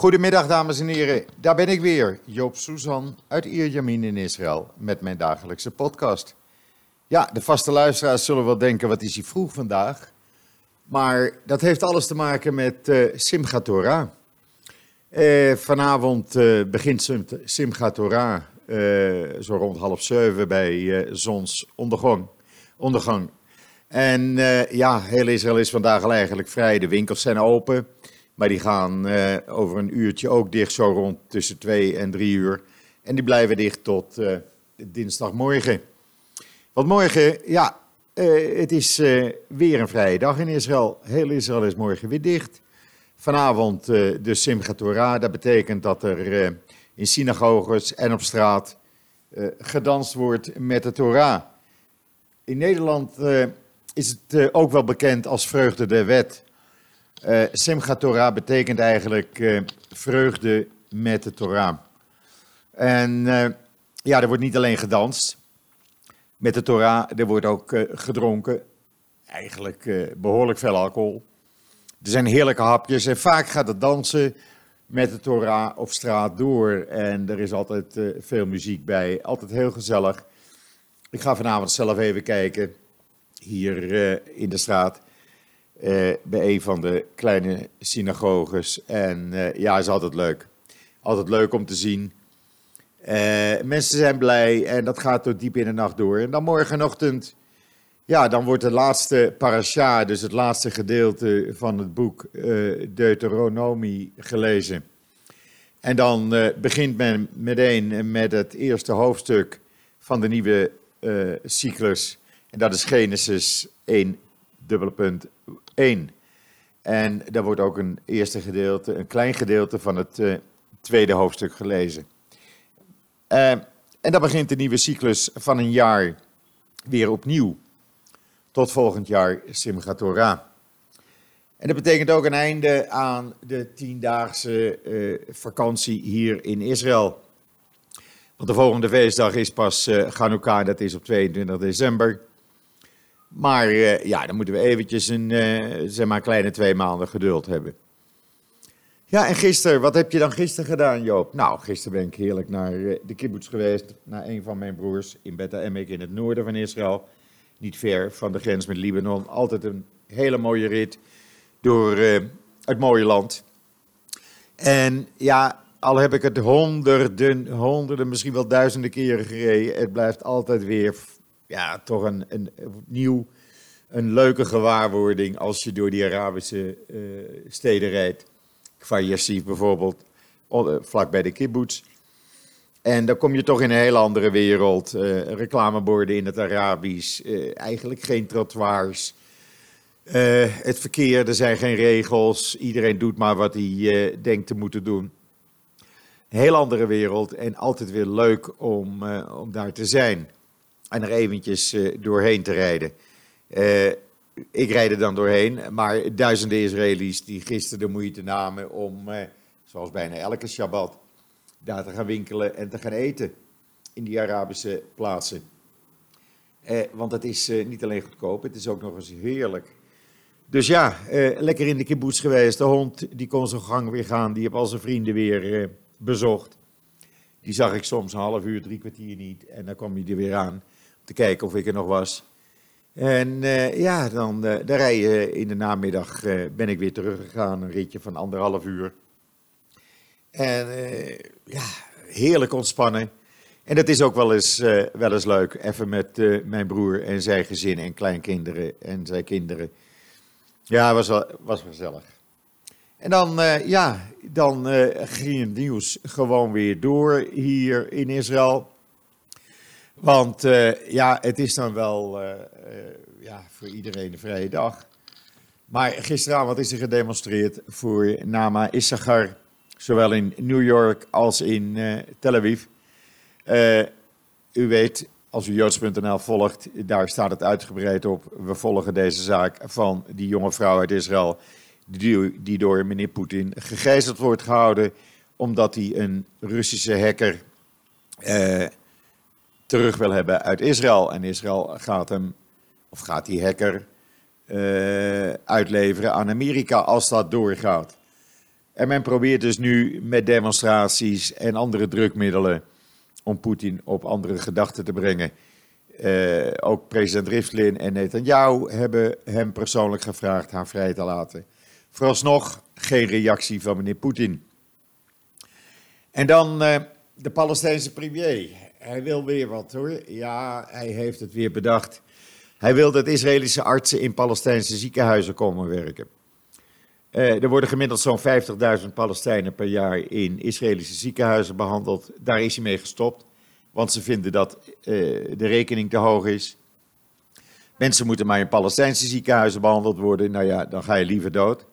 Goedemiddag, dames en heren. Daar ben ik weer, Joop Suzan uit Ierjamin in Israël, met mijn dagelijkse podcast. Ja, de vaste luisteraars zullen wel denken, wat is hij vroeg vandaag? Maar dat heeft alles te maken met uh, Simchat Torah. Eh, vanavond uh, begint Simchat Torah zo rond half zeven bij zonsondergang. Ondergang. En ja, heel Israël is vandaag al eigenlijk vrij. De winkels zijn open. Maar die gaan uh, over een uurtje ook dicht, zo rond tussen twee en drie uur. En die blijven dicht tot uh, dinsdagmorgen. Want morgen, ja, uh, het is weer een vrije dag in Israël. Heel Israël is morgen weer dicht. Vanavond de Simchat Torah. Dat betekent dat er in synagoges en op straat gedanst wordt met de Torah. In Nederland is het ook wel bekend als vreugde der wet. Uh, Simchat Torah betekent eigenlijk uh, vreugde met de Torah. En uh, ja, er wordt niet alleen gedanst met de Torah, er wordt ook gedronken. Eigenlijk behoorlijk veel alcohol. Er zijn heerlijke hapjes en vaak gaat het dansen met de Torah op straat door. En er is altijd veel muziek bij, altijd heel gezellig. Ik ga vanavond zelf even kijken hier in de straat. Uh, bij een van de kleine synagoges. En uh, ja, is altijd leuk. Altijd leuk om te zien. Uh, mensen zijn blij en dat gaat tot diep in de nacht door. En dan morgenochtend, ja, dan wordt de laatste parasha, dus het laatste gedeelte van het boek Deuteronomie gelezen. En dan begint men meteen met het eerste hoofdstuk van de nieuwe cyclus. En dat is Genesis 1, dubbele punt 1. En daar wordt ook een eerste gedeelte, een klein gedeelte van het uh, tweede hoofdstuk gelezen. Uh, en dan begint de nieuwe cyclus van een jaar weer opnieuw. Tot volgend jaar Simchat Torah. En dat betekent ook een einde aan de tiendaagse uh, vakantie hier in Israël. Want de volgende feestdag is pas uh, Chanukah, dat is op 22 december. Maar uh, ja, dan moeten we eventjes een, uh, zeg maar, kleine twee maanden geduld hebben. Ja, en gisteren, wat heb je dan gisteren gedaan, Joop? Nou, gisteren ben ik heerlijk naar uh, de kibbutz geweest, naar een van mijn broers in Beta Emek in het noorden van Israël. Niet ver van de grens met Libanon. Altijd een hele mooie rit door het mooie land. En ja, al heb ik het honderden, honderden, misschien wel duizenden keren gereden, het blijft altijd weer ja, toch een, een, nieuw, een leuke gewaarwording als je door die Arabische uh, steden rijdt. Yassif bijvoorbeeld, eh, vlak bij de kibbutz. En dan kom je toch in een hele andere wereld. Uh, reclameborden in het Arabisch, eigenlijk geen trottoirs. Het verkeer, er zijn geen regels. Iedereen doet maar wat hij denkt te moeten doen. Heel andere wereld en altijd weer leuk om, om daar te zijn en er eventjes uh, doorheen te rijden. Uh, ik rijd er dan doorheen, maar duizenden Israëli's die gisteren de moeite namen om, uh, zoals bijna elke Shabbat, daar te gaan winkelen en te gaan eten in die Arabische plaatsen. want het is niet alleen goedkoop, het is ook nog eens heerlijk. Dus ja, lekker in de kibbutz geweest. De hond die kon zijn gang weer gaan, die heb al zijn vrienden weer bezocht. Die zag ik soms een half uur, drie kwartier niet en dan kwam hij er weer aan te kijken of ik er nog was. En uh, ja, dan, uh, dan rij je in de namiddag, uh, ben ik weer teruggegaan, een ritje van anderhalf uur. En ja, heerlijk ontspannen. En dat is ook wel eens, wel eens leuk, even met mijn broer en zijn gezin en kleinkinderen en zijn kinderen. Ja, was, was gezellig. En dan, ja, dan ging het nieuws gewoon weer door hier in Israël. Want uh, ja, het is dan wel uh, uh, ja, voor iedereen een vrije dag. Maar gisteravond is er gedemonstreerd voor Nama Issachar, zowel in New York als in Tel Aviv. u weet, als u joods.nl volgt, daar staat het uitgebreid op. We volgen deze zaak van die jonge vrouw uit Israël, die, die door meneer Poetin gegijzeld wordt gehouden, omdat hij een Russische hacker terug wil hebben uit Israël. En Israël gaat hem, of gaat die hacker, uh, uitleveren aan Amerika als dat doorgaat. En men probeert dus nu met demonstraties en andere drukmiddelen om Poetin op andere gedachten te brengen. Uh, ook president Rivlin en Netanyahu hebben hem persoonlijk gevraagd haar vrij te laten. Vooralsnog geen reactie van meneer Poetin. En dan uh, de Palestijnse premier. Hij wil weer wat hoor. Ja, hij heeft het weer bedacht. Hij wil dat Israëlische artsen in Palestijnse ziekenhuizen komen werken. Uh, er worden gemiddeld zo'n 50.000 Palestijnen per jaar in Israëlische ziekenhuizen behandeld. Daar is hij mee gestopt, want ze vinden dat uh, de rekening te hoog is. Mensen moeten maar in Palestijnse ziekenhuizen behandeld worden. Nou ja, dan ga je liever dood.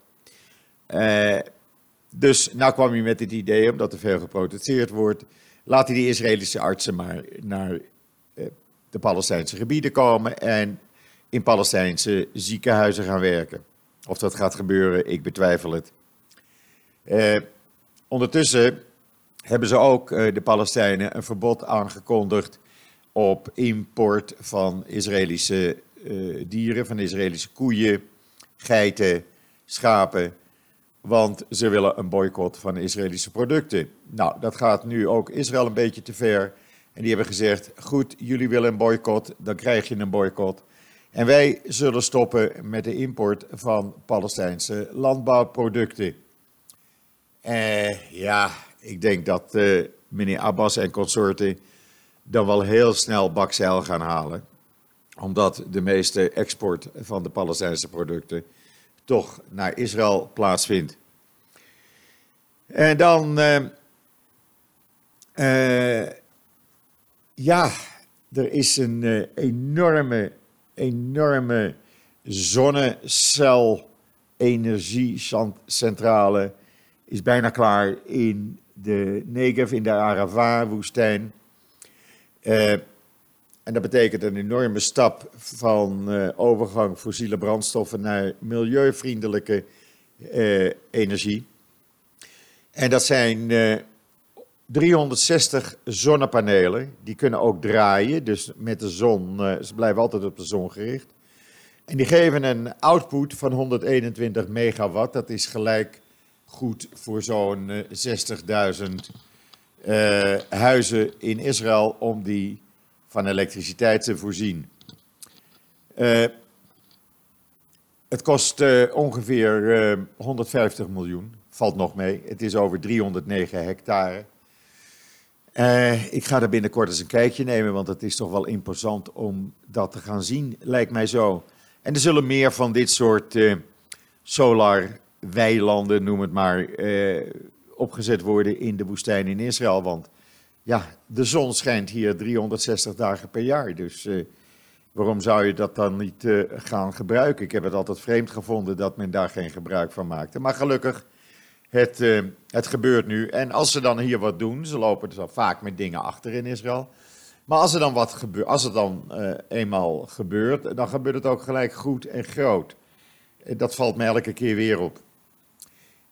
Uh, dus nou kwam hij met het idee, omdat er veel geprotesteerd wordt, laat die Israëlische artsen maar naar de Palestijnse gebieden komen en in Palestijnse ziekenhuizen gaan werken. Of dat gaat gebeuren, ik betwijfel het. Eh, ondertussen hebben ze ook, eh, de Palestijnen, een verbod aangekondigd op import van Israëlische dieren, van Israëlische koeien, geiten, schapen. Want ze willen een boycott van Israëlische producten. Nou, dat gaat nu ook Israël een beetje te ver. En die hebben gezegd: goed, jullie willen een boycott, dan krijg je een boycott. En wij zullen stoppen met de import van Palestijnse landbouwproducten. Eh, ja, ik denk dat uh, meneer Abbas en consorten dan wel heel snel bakzeil gaan halen. Omdat de meeste export van de Palestijnse producten toch naar Israël plaatsvindt. En dan. Uh, ja, er is een uh, enorme, enorme zonnecel-energiecentrale. Is bijna klaar in de Negev, in de Arava-woestijn. En dat betekent een enorme stap van uh, overgang fossiele brandstoffen naar milieuvriendelijke energie. En dat zijn 360 zonnepanelen. Die kunnen ook draaien, dus met de zon. Ze blijven altijd op de zon gericht. En die geven een output van 121 megawatt. Dat is gelijk goed voor zo'n uh, 60.000 uh, huizen in Israël om die van elektriciteit te voorzien. Uh, het kost uh, ongeveer 150 miljoen. Valt nog mee. Het is over 309 hectare. Ik ga er binnenkort eens een kijkje nemen, want het is toch wel imposant om dat te gaan zien, lijkt mij zo. En er zullen meer van dit soort solar weilanden, noem het maar, opgezet worden in de woestijn in Israël. Want ja, de zon schijnt hier 360 dagen per jaar. Dus waarom zou je dat dan niet gaan gebruiken? Ik heb het altijd vreemd gevonden dat men daar geen gebruik van maakte. Maar gelukkig het, uh, het gebeurt nu. En als ze dan hier wat doen, ze lopen dus al vaak met dingen achter in Israël. Maar als er dan wat gebeurt, als het dan eenmaal gebeurt, dan gebeurt het ook gelijk goed en groot. Eh, dat valt me elke keer weer op.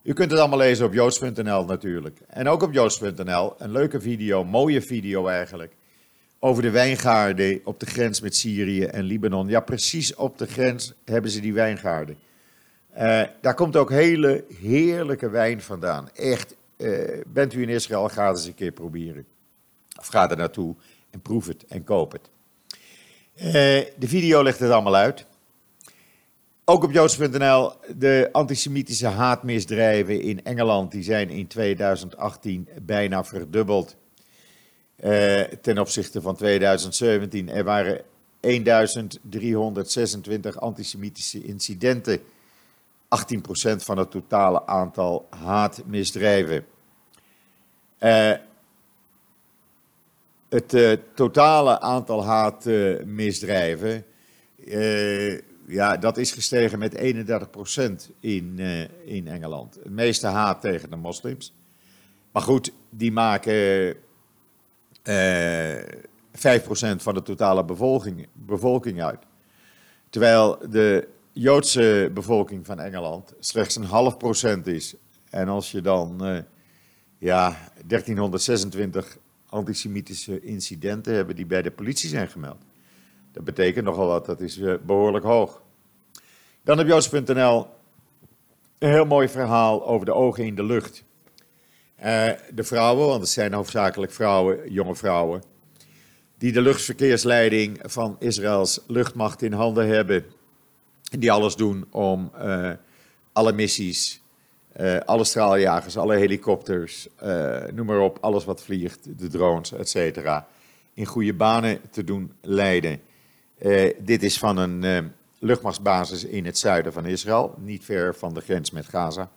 U kunt het allemaal lezen op joods.nl natuurlijk. En ook op joods.nl een leuke video, mooie video eigenlijk. Over de wijngaarden op de grens met Syrië en Libanon. Ja, precies op de grens hebben ze die wijngaarden. Uh, daar komt ook hele heerlijke wijn vandaan. Echt, uh, bent u in Israël, ga het eens een keer proberen. Of ga er naartoe en proef het en koop het. Uh, de video legt het allemaal uit. Ook op joods.nl, de antisemitische haatmisdrijven in Engeland, die zijn in 2018 bijna verdubbeld ten opzichte van 2017. Er waren 1326 antisemitische incidenten 18% van het totale aantal haatmisdrijven. Uh, het uh, totale aantal haatmisdrijven, ja, dat is gestegen met 31% in, in Engeland. Het meeste haat tegen de moslims. Maar goed, die maken 5% van de totale bevolking, bevolking uit. Terwijl de Joodse bevolking van Engeland slechts een half procent is. En als je dan uh, ja, 1326 antisemitische incidenten hebben die bij de politie zijn gemeld. Dat betekent nogal wat, dat is uh, behoorlijk hoog. Dan op joods.nl een heel mooi verhaal over de ogen in de lucht. Uh, de vrouwen, want het zijn hoofdzakelijk vrouwen, jonge vrouwen, die de luchtverkeersleiding van Israëls luchtmacht in handen hebben. En die alles doen om uh, alle missies, alle straaljagers, alle helikopters, noem maar op, alles wat vliegt, de drones, et cetera, in goede banen te doen leiden. Dit is van een luchtmachtsbasis in het zuiden van Israël, niet ver van de grens met Gaza.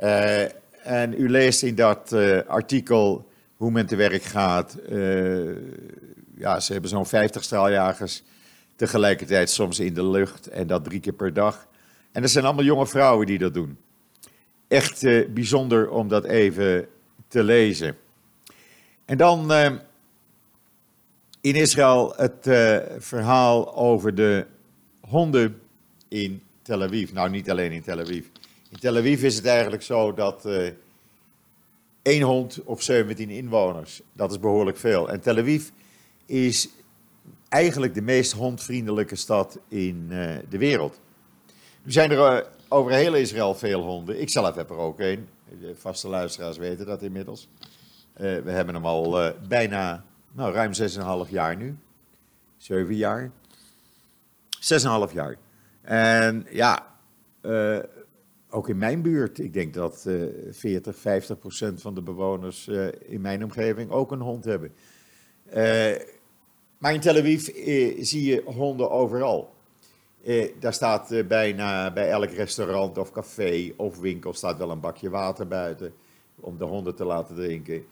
Uh, en u leest in dat uh, artikel hoe men te werk gaat. Uh, ja, ze hebben zo'n 50 straaljagers tegelijkertijd soms in de lucht en dat drie keer per dag. En dat zijn allemaal jonge vrouwen die dat doen. Echt bijzonder om dat even te lezen. En dan in Israël het verhaal over de honden in Tel Aviv. Nou, niet alleen in Tel Aviv. In Tel Aviv is het eigenlijk zo dat uh, één hond op 17 inwoners, dat is behoorlijk veel. En Tel Aviv is eigenlijk de meest hondvriendelijke stad in uh, de wereld. Nu zijn er over heel Israël veel honden. Ik zelf heb er ook één. De vaste luisteraars weten dat inmiddels. we hebben hem al bijna, nou ruim 6,5 jaar nu. 7 jaar. 6,5 jaar. En ja, uh, ook in mijn buurt, ik denk dat uh, 40, 50 procent van de bewoners uh, in mijn omgeving ook een hond hebben. Maar in Tel Aviv zie je honden overal. daar staat bijna bij elk restaurant of café of winkel staat wel een bakje water buiten om de honden te laten drinken.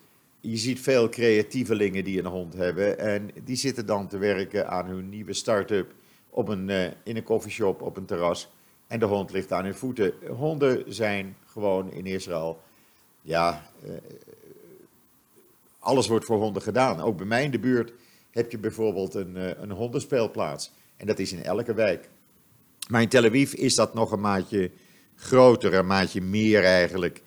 Je ziet veel creatievelingen die een hond hebben en die zitten dan te werken aan hun nieuwe start-up op een, uh, in een koffieshop op een terras en de hond ligt aan hun voeten. Honden zijn gewoon in Israël, ja, uh, alles wordt voor honden gedaan. Ook bij mij in de buurt heb je bijvoorbeeld een, uh, een hondenspeelplaats en dat is in elke wijk. Maar in Tel Aviv is dat nog een maatje groter, een maatje meer eigenlijk.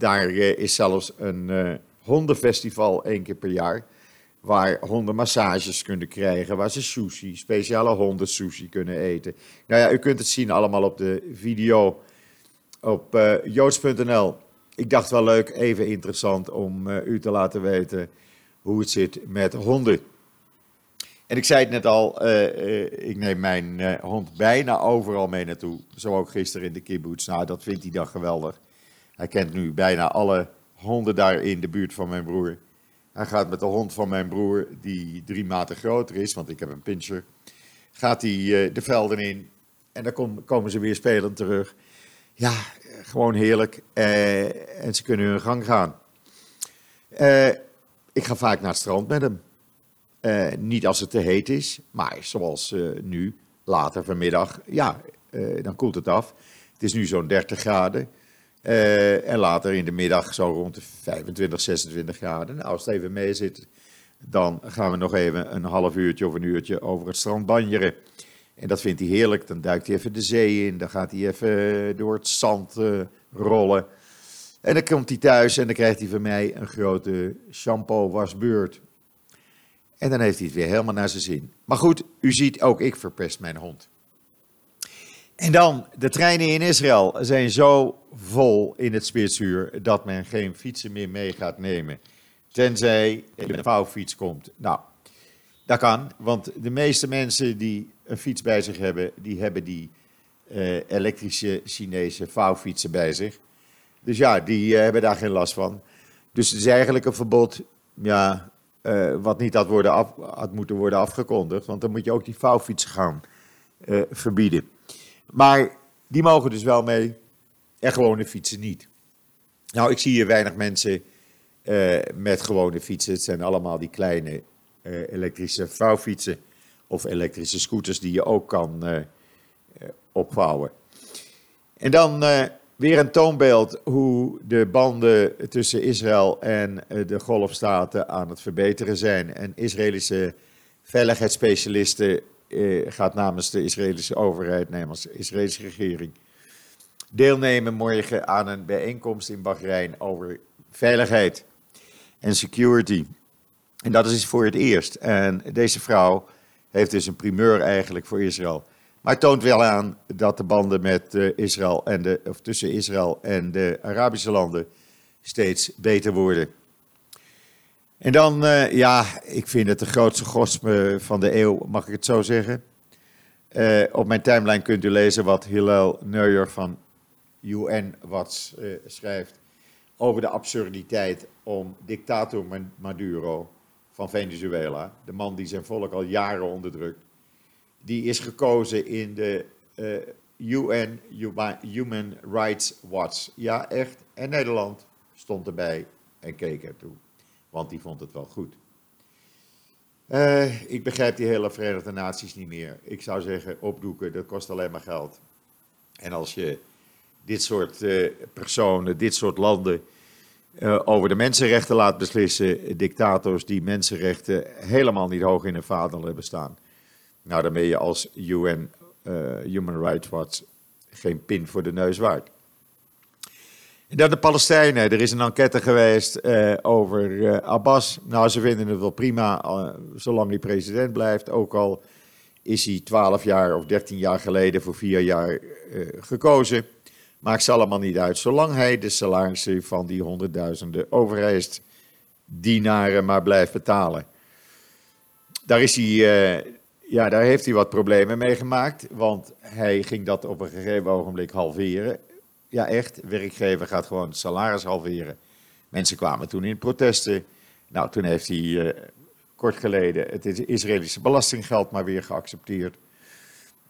Daar is zelfs een hondenfestival één keer per jaar waar honden massages kunnen krijgen, waar ze sushi, speciale honden sushi kunnen eten. Nou ja, u kunt het zien allemaal op de video op uh, joods.nl. Ik dacht wel leuk, even interessant om u te laten weten hoe het zit met honden. En ik zei het net al, ik neem mijn hond bijna overal mee naartoe. Zo ook gisteren in de kibbutz. Nou, dat vindt hij dan geweldig. Hij kent nu bijna alle honden daar in de buurt van mijn broer. Hij gaat met de hond van mijn broer, die drie maten groter is, want ik heb een pincher, gaat hij uh, de velden in en dan kom, komen ze weer spelend terug. Ja, gewoon heerlijk. Uh, en ze kunnen hun gang gaan. Uh, ik ga vaak naar het strand met hem. niet als het te heet is, maar zoals nu, later vanmiddag, ja, dan koelt het af. Het is nu zo'n 30 graden. Uh, en later in de middag zo rond de 25, 26 graden. Nou, als het even mee zit, dan gaan we nog even een half uurtje of een uurtje over het strand banjeren. En dat vindt hij heerlijk. Dan duikt hij even de zee in, dan gaat hij even door het zand uh, rollen. En dan komt hij thuis en dan krijgt hij van mij een grote shampoo-wasbeurt. En dan heeft hij het weer helemaal naar zijn zin. Maar goed, u ziet, ook ik verpest mijn hond. En dan, de treinen in Israël zijn zo vol in het spitsuur dat men geen fietsen meer mee gaat nemen. Tenzij er een vouwfiets komt. Nou, dat kan, want de meeste mensen die een fiets bij zich hebben, die hebben die uh, elektrische Chinese vouwfietsen bij zich. Dus ja, die uh, hebben daar geen last van. Dus het is eigenlijk een verbod, ja, uh, wat niet worden had moeten worden afgekondigd. Want dan moet je ook die vouwfietsen gaan verbieden. Maar die mogen dus wel mee en gewone fietsen niet. Nou, ik zie hier weinig mensen uh, met gewone fietsen. Het zijn allemaal die kleine uh, elektrische vouwfietsen of elektrische scooters die je ook kan uh, opvouwen. En dan weer een toonbeeld hoe de banden tussen Israël en de golfstaten aan het verbeteren zijn. En Israëlische veiligheidsspecialisten eh, gaat namens de Israëlische overheid, namens de Israëlische regering, deelnemen morgen aan een bijeenkomst in Bahrein over veiligheid en security. En dat is voor het eerst. En deze vrouw heeft dus een primeur eigenlijk voor Israël. Maar toont wel aan dat de banden met uh, Israël en de, of tussen Israël en de Arabische landen steeds beter worden. En dan, uh, ja, ik vind het de grootste gosme van de eeuw, mag ik het zo zeggen. Uh, op mijn timeline kunt u lezen wat Hillel Neuer van UN Watch schrijft over de absurditeit om dictator Maduro van Venezuela, de man die zijn volk al jaren onderdrukt, die is gekozen in de UN Human Rights Watch. Ja, echt. En Nederland stond erbij en keek ertoe, want die vond het wel goed. Uh, ik begrijp die hele Verenigde Naties niet meer. Ik zou zeggen, opdoeken, dat kost alleen maar geld. En als je dit soort uh, personen, dit soort landen uh, over de mensenrechten laat beslissen, dictators die mensenrechten helemaal niet hoog in hun vaandel hebben staan, nou dan ben je als UN Human Rights Watch geen pin voor de neus waard. Dan de Palestijnen. Er is een enquête geweest uh, over uh, Abbas. Nou, ze vinden het wel prima uh, zolang hij president blijft. Ook al is hij 12 jaar of 13 jaar geleden voor vier jaar gekozen. Maakt ze allemaal niet uit. Zolang hij de salarissen van die honderdduizenden overheidsdienaren maar blijft betalen. Daar, is hij, ja, daar heeft hij wat problemen mee gemaakt. Want hij ging dat op een gegeven ogenblik halveren ja, echt. Werkgever gaat gewoon het salaris halveren. Mensen kwamen toen in protesten. Nou, toen heeft hij uh, kort geleden het Israëlische belastinggeld maar weer geaccepteerd.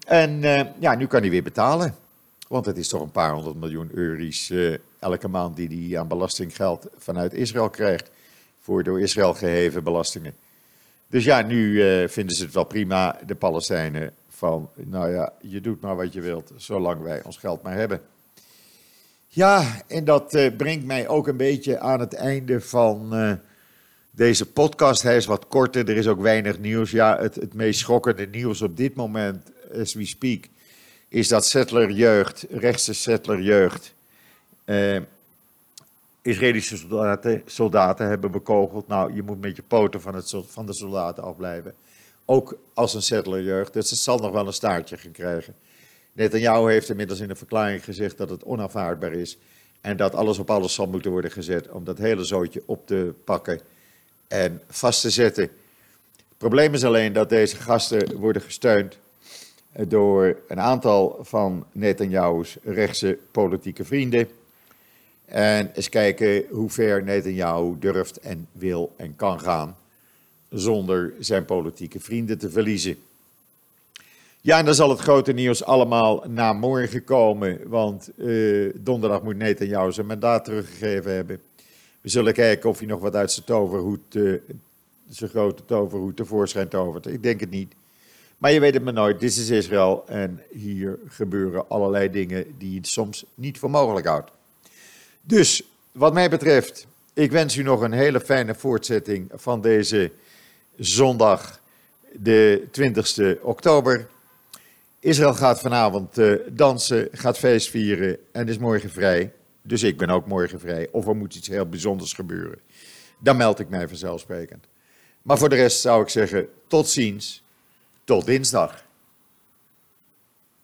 En uh, ja, nu kan hij weer betalen. Want het is toch een paar honderd miljoen euro's uh, elke maand die hij aan belastinggeld vanuit Israël krijgt. Voor door Israël geheven belastingen. Dus ja, nu vinden ze het wel prima, de Palestijnen. Van, nou ja, je doet maar wat je wilt, zolang wij ons geld maar hebben. Ja, en dat uh, brengt mij ook een beetje aan het einde van uh, deze podcast. Hij is wat korter, er is ook weinig nieuws. Ja, het, het meest schokkende nieuws op dit moment, as we speak, is dat settlerjeugd, rechtse settlerjeugd, uh, Israëlische soldaten, soldaten hebben bekogeld. Nou, je moet met je poten van, het, van de soldaten afblijven. Ook als een settlerjeugd, dus het zal nog wel een staartje gaan krijgen. Netanyahu heeft inmiddels in een verklaring gezegd dat het onaanvaardbaar is en dat alles op alles zal moeten worden gezet om dat hele zootje op te pakken en vast te zetten. Het probleem is alleen dat deze gasten worden gesteund door een aantal van Netanyahu's rechtse politieke vrienden. En eens kijken hoe ver Netanyahu durft en wil en kan gaan zonder zijn politieke vrienden te verliezen. Ja, en dan zal het grote nieuws allemaal na morgen komen, want uh, donderdag moet Netanyahu zijn mandaat teruggegeven hebben. We zullen kijken of hij nog wat uit zijn toverhoed, uh, zijn grote toverhoed tevoorschijn tovert. Ik denk het niet. Maar je weet het maar nooit, dit is Israël en hier gebeuren allerlei dingen die je soms niet voor mogelijk houdt. Dus, wat mij betreft, ik wens u nog een hele fijne voortzetting van deze zondag, de 20 oktober. Israël gaat vanavond uh, dansen, gaat feest vieren en is morgen vrij. Dus ik ben ook morgen vrij. Of er moet iets heel bijzonders gebeuren. Dan meld ik mij vanzelfsprekend. Maar voor de rest zou ik zeggen, tot ziens, tot dinsdag.